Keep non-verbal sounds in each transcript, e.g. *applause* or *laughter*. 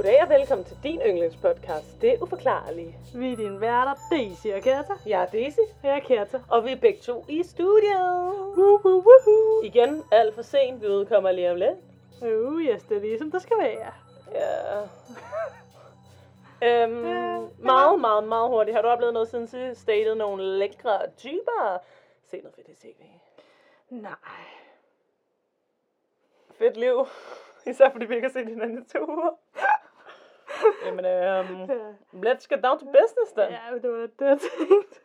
Goddag og velkommen til din yndlingspodcast, Det Uforklarlige. Vi er dine værter, Daisy og Kata. Jeg er Daisy, Og jeg er Kata. og vi er begge to i studiet. Woo, woo, woohoo. Igen, alt for sent, vi udkommer lige om lidt. Oh, yes, det er ligesom det skal være. Ja. øhm, meget, meget, meget hurtigt. Har du oplevet noget siden sidst? Datet nogle lækre typer? Se noget fedt i tv. Nej. Fedt liv. *laughs* Især fordi vi ikke har set hinanden i to uger. Jamen, øhm, let's get down to business then. ja det var det, jeg tænkte.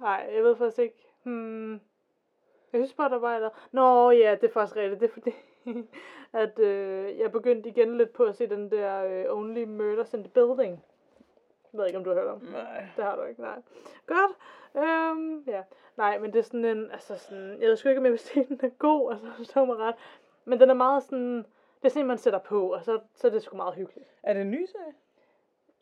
Nej, jeg ved faktisk ikke. Hmm. Jeg synes bare, der var der. Nå ja, det er faktisk rigtigt. Det er fordi, *laughs* at øh, jeg begyndte igen lidt på at se den der øh, Only Murders in the Building. Jeg ved ikke, om du har hørt om. Nej. Det har du ikke, nej. Godt. Øhm, ja. Nej, men det er sådan en, altså sådan, jeg ved sgu ikke, om jeg vil sige, den er god, altså, forstå mig ret. Men den er meget sådan, det er sådan man sætter på, og så, så er det sgu meget hyggeligt. Er det en ny serie?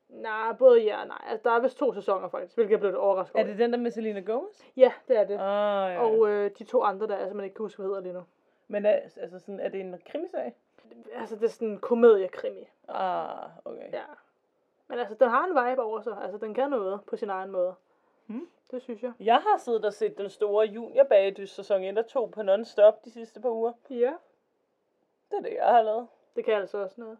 Nej, både ja og nej. Altså, der er vist to sæsoner faktisk, hvilket jeg blev lidt overrasket Er det den der med Selena Gomez? Ja, det er det. Ah, ja. Og øh, de to andre der, altså man ikke kan huske, hvad hedder lige nu. Men er, altså sådan, er det en krimiserie? Altså, det er sådan en komediekrimi. Ah, okay. Ja. Men altså, den har en vibe over sig. Altså, den kan noget på sin egen måde. Hmm. Det synes jeg. Jeg har siddet og set den store juniorbagedys sæson 1 og 2 på non-stop de sidste par uger. Ja. Det er det, jeg har lavet. Det kan altså også noget.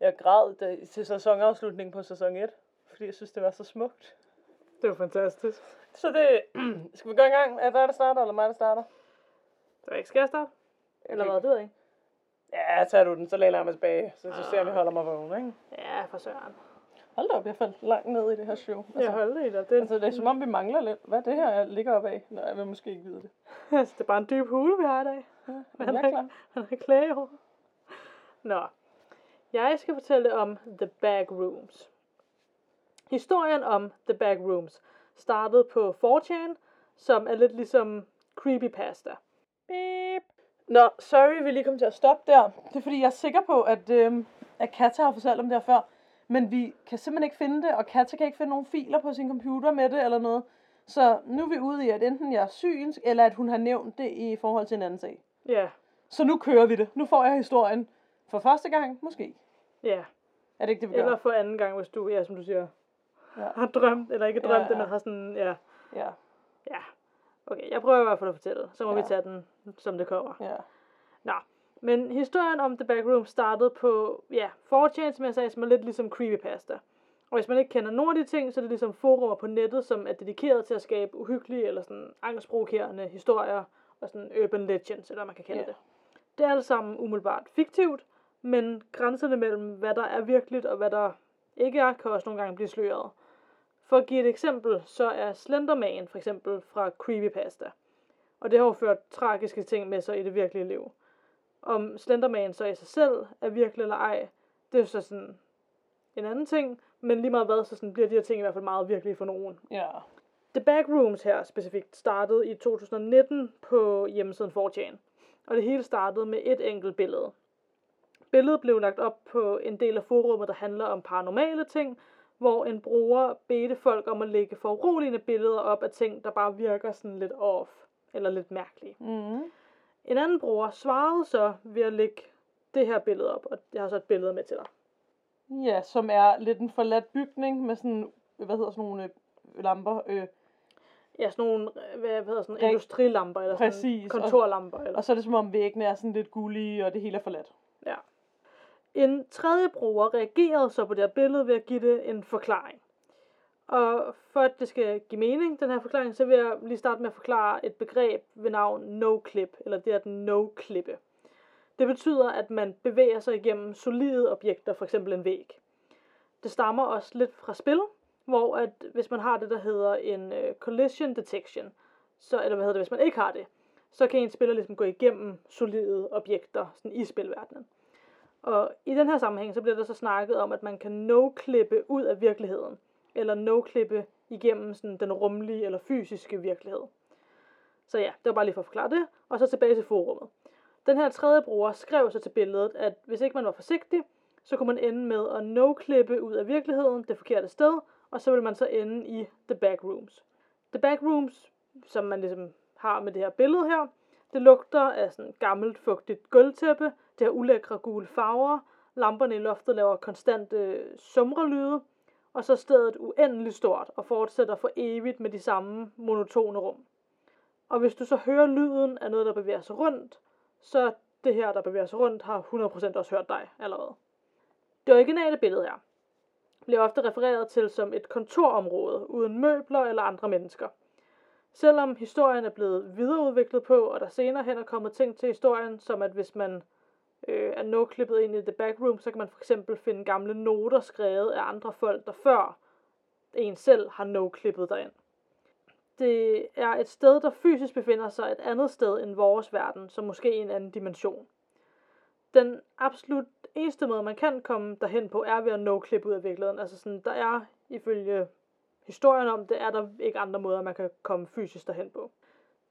Jeg græd da, til sæsonafslutningen på sæson 1, fordi jeg synes, det var så smukt. Det var fantastisk. Så det... *clears throat* skal vi gå i gang? Er det dig, der starter, eller mig, der starter? Så ikke skal jeg starte? Eller hvad, det ved jeg ikke. Ja, tager du den, så læner jeg mig tilbage. Så, så ser vi holder mig vågen, ikke? Ja, for søren. Hold da op, jeg faldt langt ned i det her show. Jeg holder i dig. Det, altså, det er som om, vi mangler lidt. Hvad er det her, jeg ligger op af? Nej, jeg vil måske ikke vide det. *laughs* altså, det er bare en dyb hule, vi har i dag. Ja, Men jeg er klar. Han er klage over. Nå. Jeg skal fortælle om The Back Rooms. Historien om The Back Rooms startede på 4chan, som er lidt ligesom Creepypasta. Beep. Nå, sorry, vi lige kom til at stoppe der. Det er fordi, jeg er sikker på, at, øhm, at Katja har fortalt om det her før. Men vi kan simpelthen ikke finde det, og Katja kan ikke finde nogen filer på sin computer med det eller noget. Så nu er vi ude i, at enten jeg er synsk, eller at hun har nævnt det i forhold til en anden sag. Ja, Så nu kører vi det. Nu får jeg historien for første gang, måske. ja. Er det ikke det, vi gør? Eller for anden gang, hvis du, ja, som du siger, Ja. har drømt, eller ikke drømt, ja, ja. men har sådan, ja. Ja, Ja. Okay, jeg prøver i hvert fald at fortælle, så må Ja. vi tage den, som det kommer. ja. Nå, men historien om The Back Room startede på, ja, 4chan, som jeg sagde, som er lidt ligesom Creepypasta. Og hvis man ikke kender nogen af de ting, så er det ligesom forumer på nettet, som er dedikeret til at skabe uhyggelige eller sådan angstprovokerende historier og sådan urban legends, eller hvad man kan kalde Ja. det. Det er alt sammen umiddelbart fiktivt, men grænserne mellem, hvad der er virkeligt og hvad der ikke er, kan også nogle gange blive sløret. For at give et eksempel, så er Slenderman for eksempel fra Creepypasta. Og det har jo ført tragiske ting med sig i det virkelige liv. Om Slenderman så i sig selv er virkelig eller ej, det er så sådan en anden ting, men lige meget hvad, så sådan bliver de her ting i hvert fald meget virkelige for nogen. Ja. The Backrooms her specifikt startede i 2019 på hjemmesiden 4chan. Og det hele startede med et enkelt billede. Billedet blev lagt op på en del af forummet, der handler om paranormale ting, hvor en bruger bedte folk om at lægge foruroligende billeder op af ting, der bare virker sådan lidt off, eller lidt mærkelige. Mm. En anden bruger svarede så ved at lægge det her billede op, og jeg har så et billede med til dig. Ja, som er lidt en forladt bygning med sådan, hvad hedder sådan nogle øh, lamper. Øh, Ja, sådan nogle, øh, hvad hedder sådan, Rig- industrilamper, eller sådan Præcis, og- kontorlamper. Eller og så er det som om væggene er sådan lidt gullige, og det hele er forladt. Ja. En tredje bruger reagerede så på det her billede ved at give det en forklaring. Og for at det skal give mening, den her forklaring, så vil jeg lige starte med at forklare et begreb ved navn no-clip, eller det at no-klippe. Det betyder, at man bevæger sig igennem solide objekter, f.eks. en væg. Det stammer også lidt fra spil, hvor at hvis man har det, der hedder en uh, collision detection, så, eller hvad hedder det, hvis man ikke har det, så kan en spiller ligesom gå igennem solide objekter sådan i spilverdenen. Og i den her sammenhæng, så bliver der så snakket om, at man kan no-klippe ud af virkeligheden, eller no-klippe igennem sådan den rumlige eller fysiske virkelighed. Så ja, det var bare lige for at forklare det, og så tilbage til forummet. Den her tredje bruger skrev så til billedet, at hvis ikke man var forsigtig, så kunne man ende med at no-klippe ud af virkeligheden det forkerte sted, og så vil man så ende i The Backrooms. The Backrooms, som man ligesom har med det her billede her, det lugter af sådan gammelt, fugtigt gulvtæppe, det har ulækre gule farver, Lamperne i loftet laver konstante øh, sumrelyde, og så stedet uendeligt stort og fortsætter for evigt med de samme monotone rum. Og hvis du så hører lyden af noget, der bevæger sig rundt, så det her, der bevæger sig rundt, har 100% også hørt dig allerede. Det originale billede her bliver ofte refereret til som et kontorområde uden møbler eller andre mennesker. Selvom historien er blevet videreudviklet på, og der senere hen er kommet ting til historien, som at hvis man øh, er no-klippet ind i The Backroom, så kan man for eksempel finde gamle noter skrevet af andre folk, der før en selv har no-klippet derind. Det er et sted, der fysisk befinder sig et andet sted end vores verden, som måske i en anden dimension. Den absolut eneste måde, man kan komme derhen på, er ved at no-klippe ud af virkeligheden. Altså sådan, der er ifølge historien om det, er der ikke andre måder, man kan komme fysisk derhen på.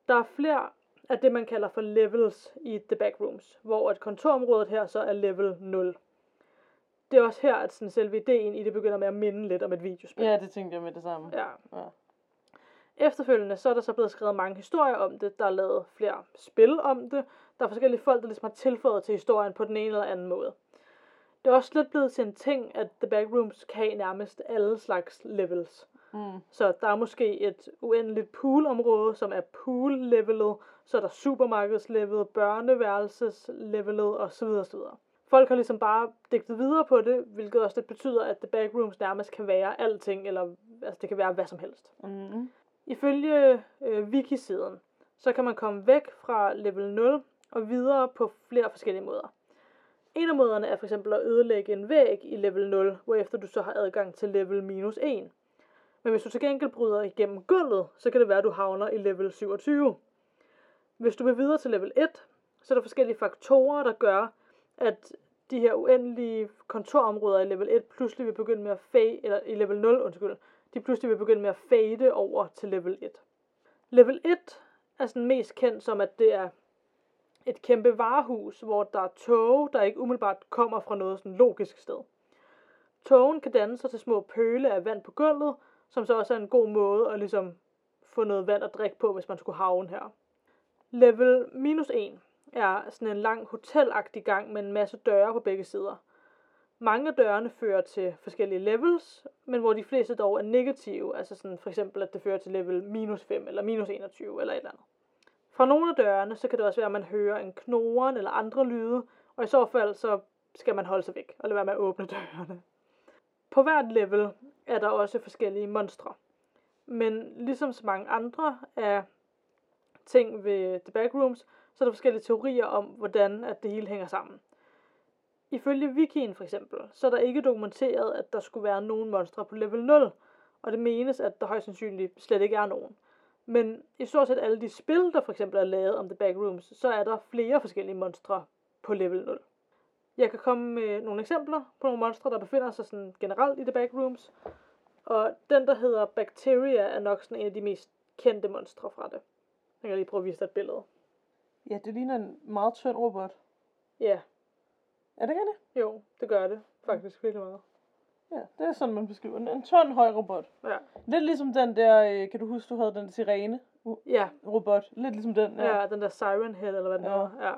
Der er flere af det, man kalder for levels i The Backrooms, hvor et kontorområdet her så er level 0. Det er også her, at sådan selve ideen i det begynder med at minde lidt om et videospil. Ja, det tænkte jeg med det samme. Ja. Ja. Efterfølgende så er der så blevet skrevet mange historier om det. Der er lavet flere spil om det. Der er forskellige folk, der ligesom har tilføjet til historien på den ene eller anden måde. Det er også lidt blevet til en ting, at The Backrooms kan nærmest alle slags levels. Mm. Så der er måske et uendeligt poolområde, som er pool-levelet, så er der supermarkedslevelet, børneværelseslevelet osv. osv. Folk har ligesom bare digtet videre på det, hvilket også det betyder, at The Backrooms nærmest kan være alting, eller altså det kan være hvad som helst. Mm. Ifølge øh, wiki-siden, så kan man komme væk fra level 0 og videre på flere forskellige måder. En af måderne er for eksempel at ødelægge en væg i level 0, hvorefter du så har adgang til level minus 1. Men hvis du til gengæld bryder igennem gulvet, så kan det være, at du havner i level 27. Hvis du vil videre til level 1, så er der forskellige faktorer, der gør, at de her uendelige kontorområder i level 1 pludselig vil begynde med at fade, eller i level 0, undskyld, de pludselig vil begynde med at fade over til level 1. Level 1 er sådan mest kendt som, at det er et kæmpe varehus, hvor der er tog, der ikke umiddelbart kommer fra noget sådan logisk sted. Togen kan danne sig til små pøle af vand på gulvet, som så også er en god måde at ligesom få noget vand at drikke på, hvis man skulle havne her. Level minus 1 er sådan en lang hotelagtig gang med en masse døre på begge sider. Mange af dørene fører til forskellige levels, men hvor de fleste dog er negative, altså sådan for eksempel, at det fører til level minus 5 eller minus 21 eller et eller andet. Fra nogle af dørene, så kan det også være, at man hører en knoren eller andre lyde, og i så fald, så skal man holde sig væk og lade være med at åbne dørene. På hvert level er der også forskellige monstre. Men ligesom så mange andre af ting ved The Backrooms, så er der forskellige teorier om, hvordan at det hele hænger sammen. Ifølge Wikien for eksempel, så er der ikke dokumenteret, at der skulle være nogen monstre på level 0, og det menes, at der højst sandsynligt slet ikke er nogen. Men i stort set alle de spil, der for eksempel er lavet om The Backrooms, så er der flere forskellige monstre på level 0. Jeg kan komme med nogle eksempler på nogle monstre, der befinder sig sådan generelt i The Backrooms. Og den, der hedder Bacteria, er nok sådan en af de mest kendte monstre fra det. Jeg kan lige prøve at vise dig et billede. Ja, det ligner en meget tynd robot. Ja, Er det ikke det? jo, det gør det faktisk virkelig meget. Ja, det er sådan, man beskriver den. En tynd, høj robot. Ja, Lidt ligesom den der, øh, kan du huske, du havde den sirene ja, robot. Lidt ligesom den. ja. ja den der Siren Head, eller hvad den Ja. hedder. Ja.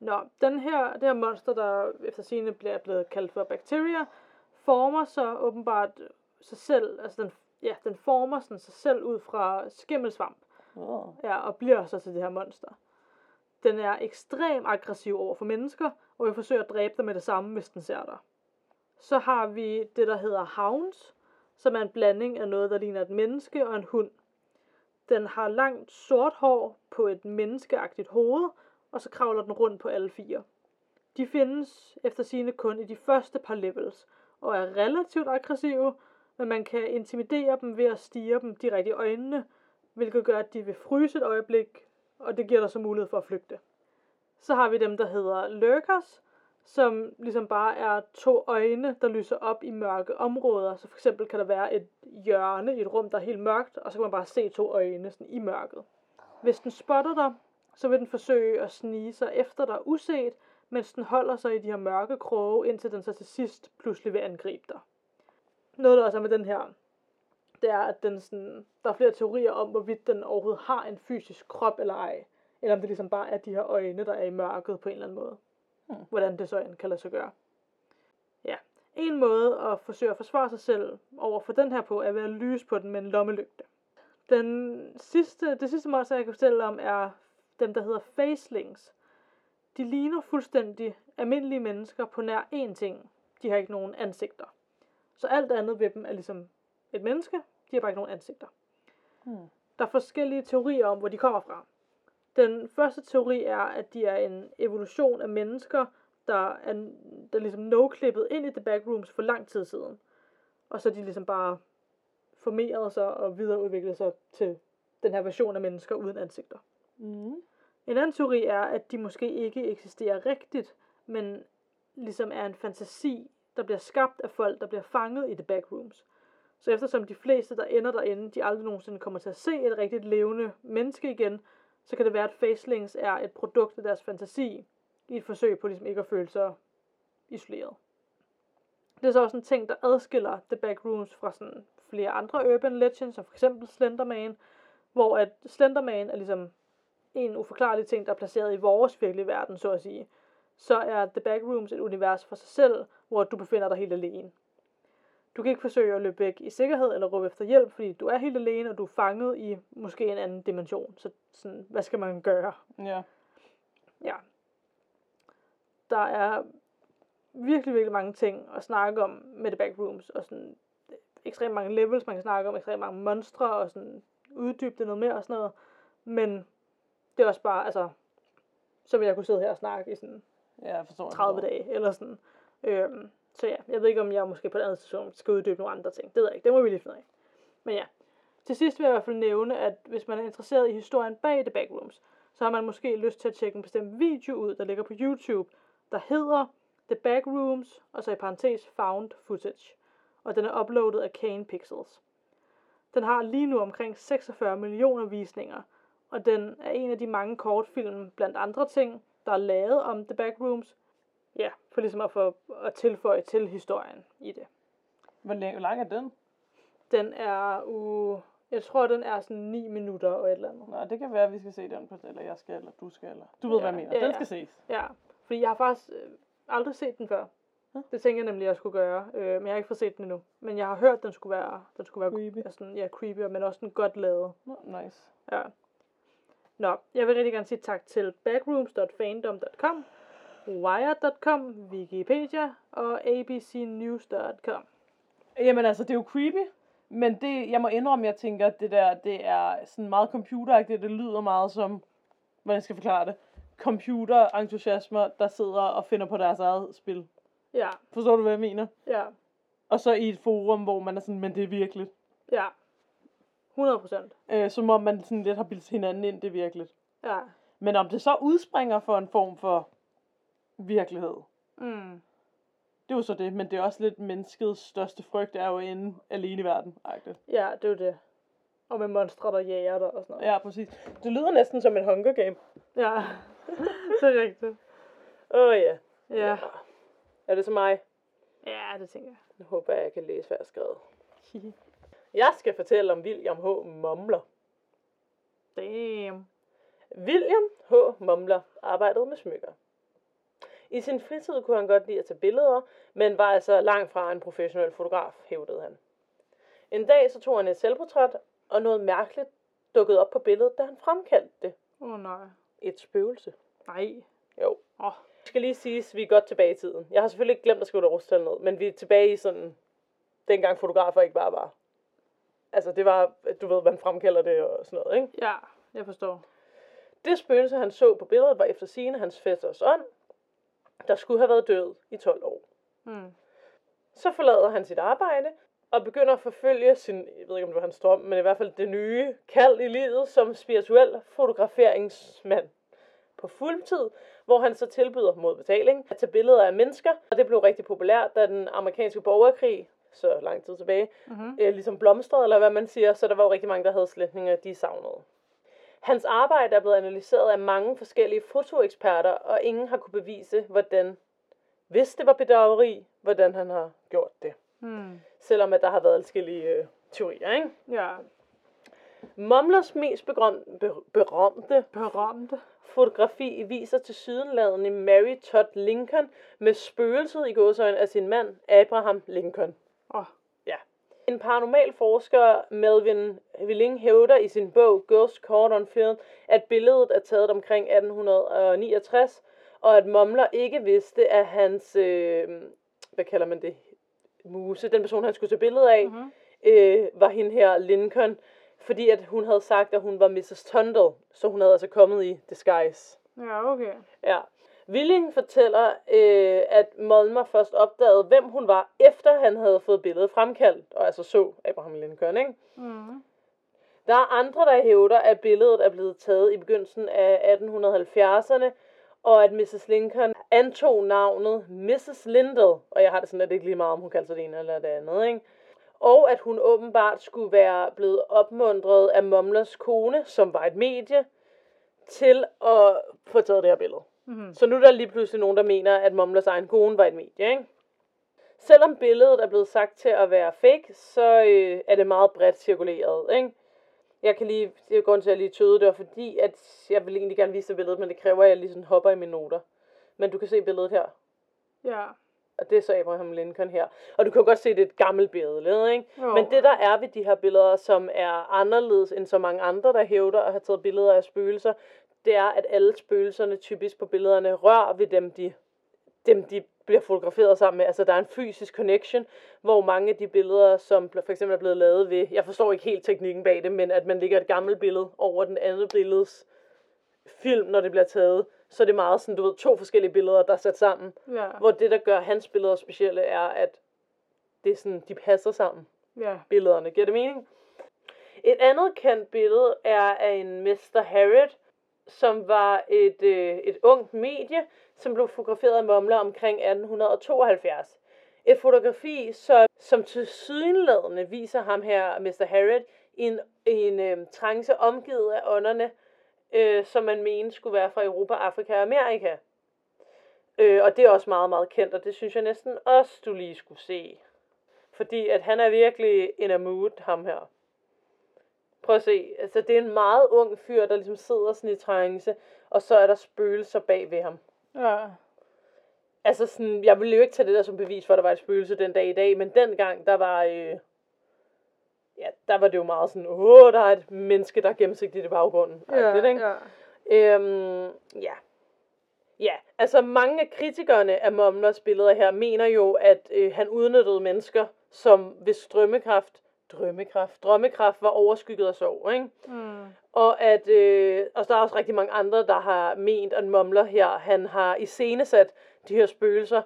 Nå, den her, det her monster, der efter sigende bliver blevet kaldt for Bacteria, former så åbenbart sig selv, altså den, ja, den former sådan sig selv ud fra skimmelsvamp. Oh. Ja, og bliver så til det her monster. Den er ekstremt aggressiv over for mennesker, og vil forsøge at dræbe dig med det samme, hvis den ser dig. Så har vi det, der hedder hounds, som er en blanding af noget, der ligner et menneske og en hund. Den har langt sort hår på et menneskeagtigt hoved, og så kravler den rundt på alle fire. De findes efter sine kun i de første par levels, og er relativt aggressive, men man kan intimidere dem ved at stige dem direkte i øjnene, hvilket gør, at de vil fryse et øjeblik, og det giver dig så mulighed for at flygte. Så har vi dem, der hedder lurkers, som ligesom bare er to øjne, der lyser op i mørke områder. Så for eksempel kan der være et hjørne i et rum, der er helt mørkt, og så kan man bare se to øjne sådan i mørket. Hvis den spotter dig, så vil den forsøge at snige sig efter dig uset, mens den holder sig i de her mørke kroge, indtil den så til sidst pludselig vil angribe dig. Noget der også er med den her, det er, at den sådan, der er flere teorier om, hvorvidt den overhovedet har en fysisk krop eller ej. Eller om det ligesom bare er de her øjne, der er i mørket på en eller anden måde. Hmm. Hvordan det så end kan lade sig gøre. En måde at forsøge at forsvare sig selv over for den her på, er ved at lyse på den med en lommelygte. Den sidste, det sidste monster, jeg kan fortælle om, er dem, der hedder facelings. De ligner fuldstændig almindelige mennesker på nær én ting. De har ikke nogen ansigter. Så alt andet ved dem er ligesom et menneske, de har bare ikke nogen ansigter. Hmm. Der er forskellige teorier om, hvor de kommer fra. Den første teori er, at de er en evolution af mennesker, der er der ligesom no-klippet ind i The Backrooms for lang tid siden. Og så er de ligesom bare formeret sig og videreudviklet sig til den her version af mennesker uden ansigter. Mm. En anden teori er, at de måske ikke eksisterer rigtigt, men ligesom er en fantasi, der bliver skabt af folk, der bliver fanget i The Backrooms. Så eftersom de fleste, der ender derinde, de aldrig nogensinde kommer til at se et rigtigt levende menneske igen, så kan det være, at Facelings er et produkt af deres fantasi, i et forsøg på ligesom ikke at føle sig isoleret. Det er så også en ting, der adskiller The Backrooms fra sådan flere andre urban legends, som for eksempel Slenderman, hvor at Slenderman er ligesom en uforklarlig ting, der er placeret i vores virkelige verden, så at sige. Så er The Backrooms et univers for sig selv, hvor du befinder dig helt alene. Du kan ikke forsøge at løbe væk i sikkerhed eller råbe efter hjælp, fordi du er helt alene, og du er fanget i måske en anden dimension. Så sådan, hvad skal man gøre? Ja. Ja. Der er virkelig, virkelig mange ting at snakke om med The Backrooms, og sådan ekstremt mange levels, man kan snakke om, ekstremt mange monstre, og sådan uddybe det noget mere og sådan noget. Men det er også bare, altså, så vil jeg kunne sidde her og snakke i sådan Ja, jeg forstår. jeg 30 forstår. dage, eller sådan. Øhm, så ja, jeg ved ikke, om jeg måske på et andet tidspunkt skal uddybe nogle andre ting. Det ved jeg ikke, det må vi lige finde ud af. Men ja, til sidst vil jeg i hvert fald nævne, at hvis man er interesseret i historien bag The Backrooms, så har man måske lyst til at tjekke en bestemt video ud, der ligger på YouTube, der hedder The Backrooms, og så i parentes Found Footage. Og den er uploadet af Kane Pixels. Den har lige nu omkring 46 millioner visninger, og den er en af de mange kortfilm, blandt andre ting, der er lavet om The Backrooms. Ja, for ligesom at få at tilføje til historien i det. Hvor, lang er den? Den er u... Jeg tror, den er sådan 9 minutter og et eller andet. Nå, det kan være, at vi skal se den på, eller jeg skal, eller du skal, eller... Du ved, Ja, hvad jeg mener. ja, Den skal ses. Ja, fordi jeg har faktisk øh, aldrig set den før. Det tænker jeg nemlig, at jeg skulle gøre, øh, men jeg har ikke fået set den endnu. Men jeg har hørt, at den skulle være, den skulle være Creepy. Ja, sådan, ja, creepy, men også sådan godt lavet. Nice. Ja. Nå, jeg vil rigtig gerne sige tak til backrooms.fandom.com, wired.com, Wikipedia og abcnews.com. Jamen altså, det er jo creepy, men det, jeg må indrømme, jeg tænker, at det der, det er sådan meget computeragtigt, det lyder meget som, hvordan skal jeg forklare det, computerentusiasmer, der sidder og finder på deres eget spil. Ja, Forstår du, hvad jeg mener? ja, Og så i et forum, hvor man er sådan, men det er virkeligt. ja. 100 procent. Øh, som om man sådan lidt har bildt hinanden ind, det er virkeligt. Ja. Men om det så udspringer for en form for virkelighed, Mm. det er jo så det, men det er også lidt menneskets største frygt, er jo inde alene i verden. -agtigt. Ja, det er jo det. Og med monstre, der jager dig og sådan noget. Ja, præcis. Det lyder næsten som en Hunger Game. Ja, *laughs* det er rigtigt. Åh oh, ja. Ja. Er det så mig? Ja, det tænker jeg. Nu håber jeg, jeg kan læse, hvad jeg har skrevet. *laughs* Jeg skal fortælle om William H. Mumler. Damn. William H. Mumler arbejdede med smykker. I sin fritid kunne han godt lide at tage billeder, men var altså langt fra en professionel fotograf, hævdede han. En dag så tog han et selvportræt, og noget mærkeligt dukkede op på billedet, da han fremkaldte det. Åh oh, nej. Et spøgelse. Nej. Jo. Åh. Det skal lige siges, at vi er godt tilbage i tiden. Jeg har selvfølgelig ikke glemt at skrive det årstal ned, men vi er tilbage i sådan, dengang fotografer ikke bare var. Altså det var, du ved, man fremkalder det og sådan noget, ikke? Ja, jeg forstår. Det spøgelse, han så på billedet, var efter sigende hans fætters ånd, der skulle have været død i 12 år. Mm. Så forlader han sit arbejde og begynder at forfølge sin, jeg ved ikke om det var hans drøm, men i hvert fald det nye kald i livet som spirituel fotograferingsmand på fuldtid, hvor han så tilbyder mod betaling at tage billeder af mennesker, og det blev rigtig populært, da den amerikanske borgerkrig, så lang tid tilbage, Mm-hmm. øh, ligesom blomstrede, eller hvad man siger, så der var jo rigtig mange, der havde slætninger, de savnede. Hans arbejde er blevet analyseret af mange forskellige fotoeksperter, og ingen har kunne bevise, hvordan, hvis det var bedrageri, hvordan han har gjort det. Mm. Selvom at der har været forskellige øh, teorier, ikke? Ja. Momlers mest begrom, be, berømte Berømte. fotografi viser til sydenladende Mary Todd Lincoln med spøgelset i gåsøjne af sin mand, Abraham Lincoln. En paranormal forsker, Melvin Willing, hævder i sin bog Ghost Caught on Film, at billedet er taget omkring 1869, og at Momler ikke vidste, at hans, øh, hvad kalder man det, muse, den person, han skulle tage billede af, Mhm. øh, var hende her, Lincoln, fordi at hun havde sagt, at hun var Mrs. Tundle, så hun havde altså kommet i disguise. Ja, okay. Ja. Willing fortæller, øh, at Molmer først opdagede, hvem hun var, efter han havde fået billedet fremkaldt, og altså så Abraham Lincoln, ikke? Mm. Der er andre, der hævder, at billedet er blevet taget i begyndelsen af 1870'erne, og at Mrs. Lincoln antog navnet Mrs. Lindell, og jeg har det sådan, at det ikke lige meget, om hun kalder sig det ene eller det andet, ikke? Og at hun åbenbart skulle være blevet opmuntret af Momlers kone, som var et medie, til at få taget det her billede. Mm. Så nu er der lige pludselig nogen, der mener, at Momlers egen kone var et medie, ikke? Selvom billedet er blevet sagt til at være fake, så øh, er det meget bredt cirkuleret, ikke? Jeg kan lige, det er grunden til, at jeg lige tøde det, var fordi, at jeg vil egentlig gerne vise dig billedet, men det kræver, at jeg lige sådan hopper i mine noter. Men du kan se billedet her, Ja. og det er så Abraham Lincoln her. Og du kan godt se, det er et gammelt billede, ikke? Jo. Men det der er ved de her billeder, som er anderledes end så mange andre, der hævder at have taget billeder af spøgelser, det er, at alle spøgelserne typisk på billederne rører ved dem, de, dem, de bliver fotograferet sammen med. Altså, der er en fysisk connection, hvor mange af de billeder, som for eksempel er blevet lavet ved, jeg forstår ikke helt teknikken bag det, men at man lægger et gammelt billede over den anden billedes film, når det bliver taget, så er det meget sådan, du ved, to forskellige billeder, der er sat sammen. Ja. Hvor det, der gør hans billeder specielle, er, at det er sådan, de passer sammen Ja. billederne. Giver det mening? Et andet kendt billede er af en Mr. Harriet, som var et, øh, et ungt medie, som blev fotograferet af Momler omkring 1872. Et fotografi, som, som til sydenladende viser ham her, Mr. Harriet, i en, i en øh, trance omgivet af ånderne, øh, som man mener skulle være fra Europa, Afrika og Amerika. Øh, og det er også meget, meget kendt, og det synes jeg næsten også, du lige skulle se. Fordi at han er virkelig in a mood, ham her. Prøv at se. Altså, det er en meget ung fyr, der ligesom sidder sådan i trance, og så er der spøgelser bag ved ham. Ja. Altså sådan, jeg ville jo ikke tage det der som bevis for, at der var et spøgelse den dag i dag, men dengang, der var, øh, ja, der var det jo meget sådan, åh, der er et menneske, der er gennemsigtigt i baggrunden. Ja, det, ikke? ja. Øhm, ja. Ja, altså mange af kritikerne af Momlers billeder her mener jo, at øh, han udnyttede mennesker, som hvis drømmekraft, drømmekraft, drømmekraft var overskygget af sorg, ikke? Mm. Og at, øh, og der er også rigtig mange andre, der har ment, at Momler her, han har iscenesat de her spøgelser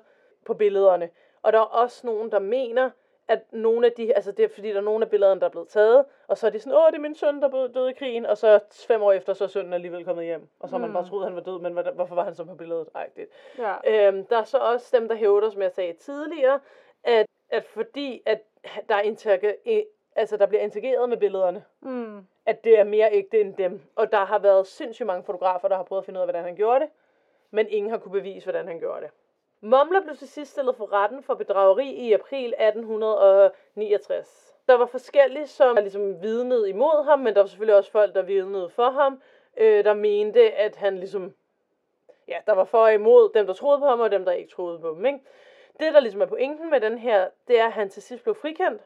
på billederne. Og der er også nogen, der mener, at nogle af de, altså det er fordi, der er nogle af billederne, der er blevet taget, og så er de sådan, åh, det er min søn, der er blevet død i krigen, og så fem år efter, så er sønnen alligevel kommet hjem. Og så har man Mm. bare troet, han var død, men hvorfor var han så på billedet? Ej, det. Ja. Øhm, der er så også dem, der hævder, som jeg sagde tidligere, at, at fordi, at der, er interage, altså, der bliver interageret med billederne, Mm. at det er mere ægte end dem. Og der har været sindssygt mange fotografer, der har prøvet at finde ud af, hvordan han gjorde det, men ingen har kunne bevise, hvordan han gjorde det. Momler blev til sidst stillet for retten for bedrageri i april 1869. Der var forskellige, som ligesom vidnede imod ham, men der var selvfølgelig også folk, der vidnede for ham, øh, der mente, at han ligesom... Ja, der var for og imod dem, der troede på ham, og dem, der ikke troede på ham. Ikke? Det, der ligesom er pointen med den her, det er, at han til sidst blev frikendt,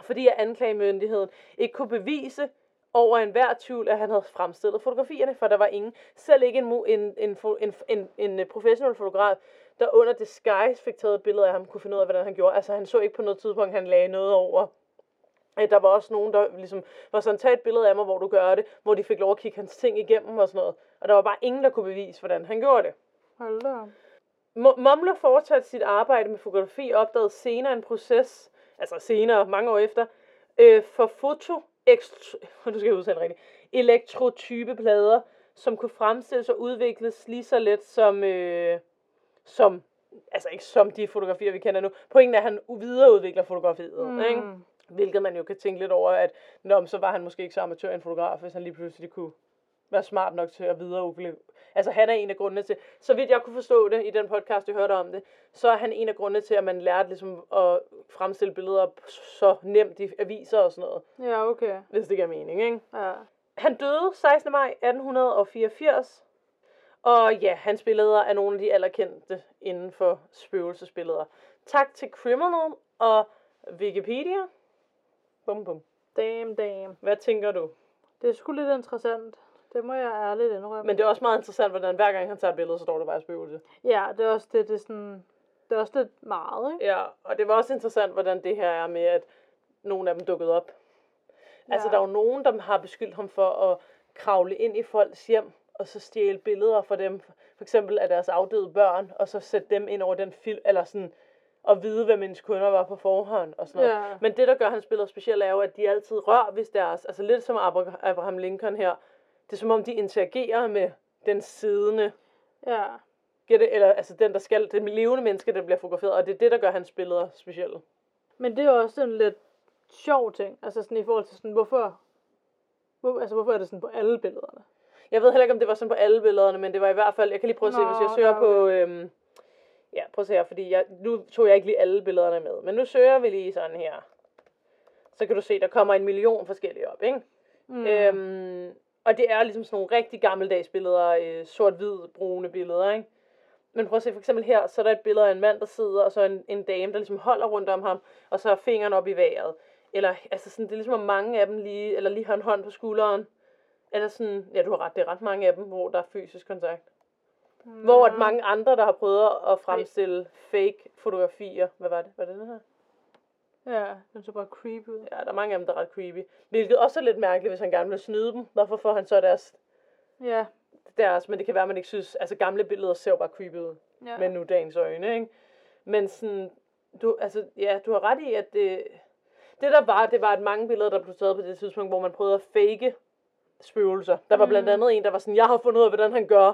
fordi at anklagemyndigheden ikke kunne bevise over enhver tvivl, at han havde fremstillet fotografierne, for der var ingen, selv ikke en, en, en, en, en, en, professionel fotograf, der under disguise fik taget et billede af ham, kunne finde ud af, hvordan han gjorde. Altså han så ikke på noget tidspunkt, han lagde noget over. Øh, der var også nogen, der ligesom var sådan, tag et billede af mig, hvor du gør det, hvor de fik lov at kigge hans ting igennem og sådan noget. Og der var bare ingen, der kunne bevise, hvordan han gjorde det. Hold da. Momler fortsatte sit arbejde med fotografi og opdagede senere en proces, altså senere, mange år efter, øh, for foto, *laughs* nu skal jeg udtale rigtigt, elektrotype plader, som kunne fremstilles og udvikles lige så let som, øh, som altså ikke som de fotografier, vi kender nu. Pointen er, at han videreudvikler fotografiet, mm. ikke? Hvilket man jo kan tænke lidt over, at nå, så var han måske ikke så amatør en fotograf, hvis han lige pludselig kunne være smart nok til at videreudvikle. Altså han er en af grundene til, så vidt jeg kunne forstå det i den podcast, jeg hørte om det, så er han en af grundene til, at man lærte ligesom at fremstille billeder så nemt i aviser og sådan noget, Ja, okay. hvis det giver mening, ikke? Ja. Han døde 16. maj 1884, og ja, hans billeder er nogle af de allerkendte inden for spøgelsesbilleder. Tak til Criminal og Wikipedia. Bum bum. Damn, damn. Hvad tænker du? Det er sgu lidt interessant. Det må jeg ærligt indrømme. Men det er også meget interessant, hvordan hver gang han tager et billede, så står der bare spøgelse. Ja, det er også det, det er sådan... Det er også lidt meget, ikke? Ja, og det var også interessant, hvordan det her er med, at nogle af dem dukkede op. Altså, Ja. der er jo nogen, der har beskyldt ham for at kravle ind i folks hjem, og så stjæle billeder fra dem, for eksempel af deres afdøde børn, og så sætte dem ind over den film, eller sådan, og vide, hvem ens kunder var på forhånd, og sådan noget. Ja. Men det, der gør hans billeder specielle, er jo, at de altid rører, hvis deres, altså lidt som Abra- Abraham Lincoln her, det er som om, de interagerer med den siddende, Ja. Giver det, eller altså den, der skal, det levende menneske, der bliver fotograferet, og det er det, der gør hans billeder specielle. Men det er også en lidt sjov ting. Altså sådan i forhold til sådan, hvorfor... Hvor, altså hvorfor er det sådan på alle billederne? Jeg ved heller ikke, om det var sådan på alle billederne, men det var i hvert fald, jeg kan lige prøve at se, Nå, hvis jeg søger ja, på, øhm, ja, prøv at se her, fordi jeg, nu tog jeg ikke lige alle billederne med, men nu søger vi lige sådan her. Så kan du se, der kommer en million forskellige op, ikke? Mm. Øhm, og det er ligesom sådan nogle rigtig gammeldags billeder, øh, sort-hvid, brune billeder, ikke? Men prøv at se, for eksempel her, så er der et billede af en mand, der sidder, og så en, en dame, der ligesom holder rundt om ham, og så har fingeren op i vejret. Eller, altså sådan, det er ligesom, om mange af dem lige, eller lige har en hånd på skulderen. Eller sådan, ja, du har ret, det er ret mange af dem, hvor der er fysisk kontakt. Mm. Hvor at mange andre, der har prøvet at fremstille fake fotografier, hvad var det? Var det den her? Ja, den så bare creepy ud. Ja, der er mange af dem, der er ret creepy. Hvilket også er lidt mærkeligt, hvis han gerne vil snyde dem. Hvorfor får han så deres, Ja. deres men det kan være, at man ikke synes, altså gamle billeder ser jo bare creepy ud. ja. med nu dagens øjne, ikke? Men sådan, du, altså, ja, du har ret i, at det, det der var, det var, at mange billeder, der blev taget på det tidspunkt, hvor man prøvede at fake spøgelser. Der var blandt Mhm. andet en, der var sådan, jeg har fundet ud af, hvordan han gør,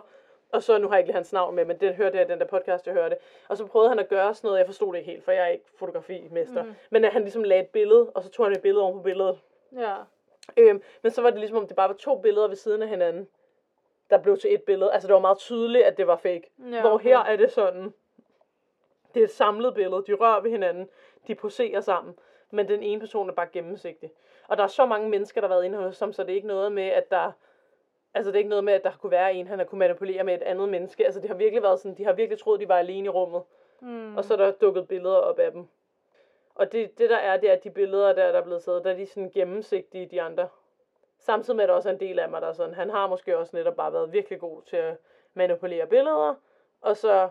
og så, nu har jeg ikke lige hans navn med, men det hørte jeg i den der podcast, jeg hørte. Og så prøvede han at gøre sådan noget, jeg forstod det ikke helt, for jeg er ikke fotografimester. Mhm. Men at han ligesom lagde et billede, og så tog han et billede oven på billedet. Ja. Øhm, men så var det ligesom, om det bare var to billeder ved siden af hinanden, der blev til et billede. Altså det var meget tydeligt, at det var fake. Ja, Hvor her er det sådan, det er et samlet billede, de rører ved hinanden, de poserer sammen, men den ene person er bare gennemsigtig. Og der er så mange mennesker, der har været inde hos ham, så det er ikke noget med, at der Altså det er ikke noget med, at der kunne være en, han har kunne manipulere med et andet menneske. Altså det har virkelig været sådan, de har virkelig troet, de var alene i rummet. Mm. Og så er der dukket billeder op af dem. Og det, det der er, det er, at de billeder, der, der er blevet taget, der er de sådan gennemsigtige, de andre. Samtidig med, at der også er en del af mig, der er sådan, han har måske også netop bare været virkelig god til at manipulere billeder, og så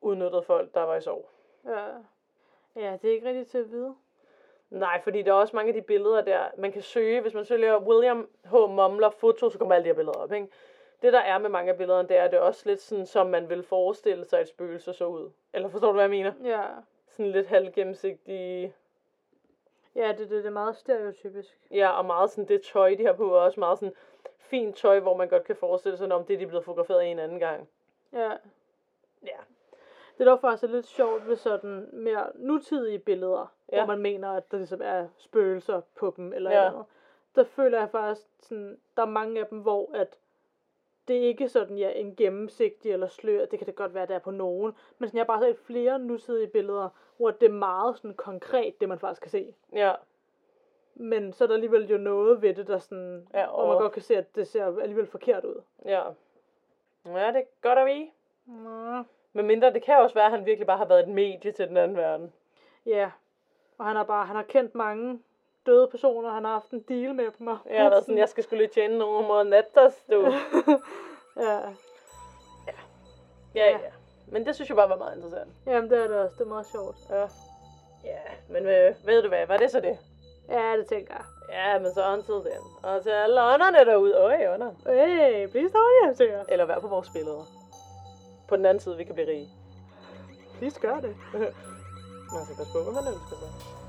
udnyttet folk, der var i sorg. Ja. Ja, det er ikke rigtigt til at vide. Nej, fordi der er også mange af de billeder der, man kan søge, hvis man søger William H. Mumler foto, så kommer alle de her billeder op, ikke? Det der er med mange af billederne, det er, at det er også lidt sådan, som man vil forestille sig, et spøgelse så ud. Eller forstår du, hvad jeg mener? Ja. Sådan lidt halvgennemsigtige, Ja, det, det, det er meget stereotypisk. ja, og meget sådan det tøj, de har på, er også meget sådan fint tøj, hvor man godt kan forestille sig, om det de er blevet fotograferet en anden gang. Ja. Ja. Det er dog faktisk lidt sjovt ved sådan mere nutidige billeder, ja. Ja. hvor man mener, at der ligesom er spøgelser på dem, eller Ja. ja. andet. Der føler jeg faktisk, sådan, der er mange af dem, hvor at det er ikke sådan, ja, en gennemsigtig eller slør, det kan det godt være, der er på nogen, men sådan, jeg har bare set flere nutidige billeder, hvor det er meget sådan konkret, det man faktisk kan se. Ja, Men så er der alligevel jo noget ved det, der sådan, Ja, hvor man og- godt kan se, at det ser alligevel forkert ud. ja. Ja, det er godt at vide. Nå. Men mindre, det kan også være, at han virkelig bare har været et medie til den anden verden. Ja, og han har bare, han har kendt mange døde personer, han har haft en deal med dem. Og Jeg har været sådan, jeg skal skulle lige tjene nogle mod natters, du. *laughs* ja, Ja, ja. Men det synes jeg bare var meget interessant. jamen det er det også, det er meget sjovt. Ja. Ja, men øh, ved du hvad, var det så det? Ja, det tænker jeg. Ja, men så until den. Og til alle ånderne derude. Øj, ånder. Hey, bliv stående os. Eller vær på vores billeder. På den anden side, vi kan blive rige. Please gør det. *laughs* Man skal passe på, hvad man ønsker sig.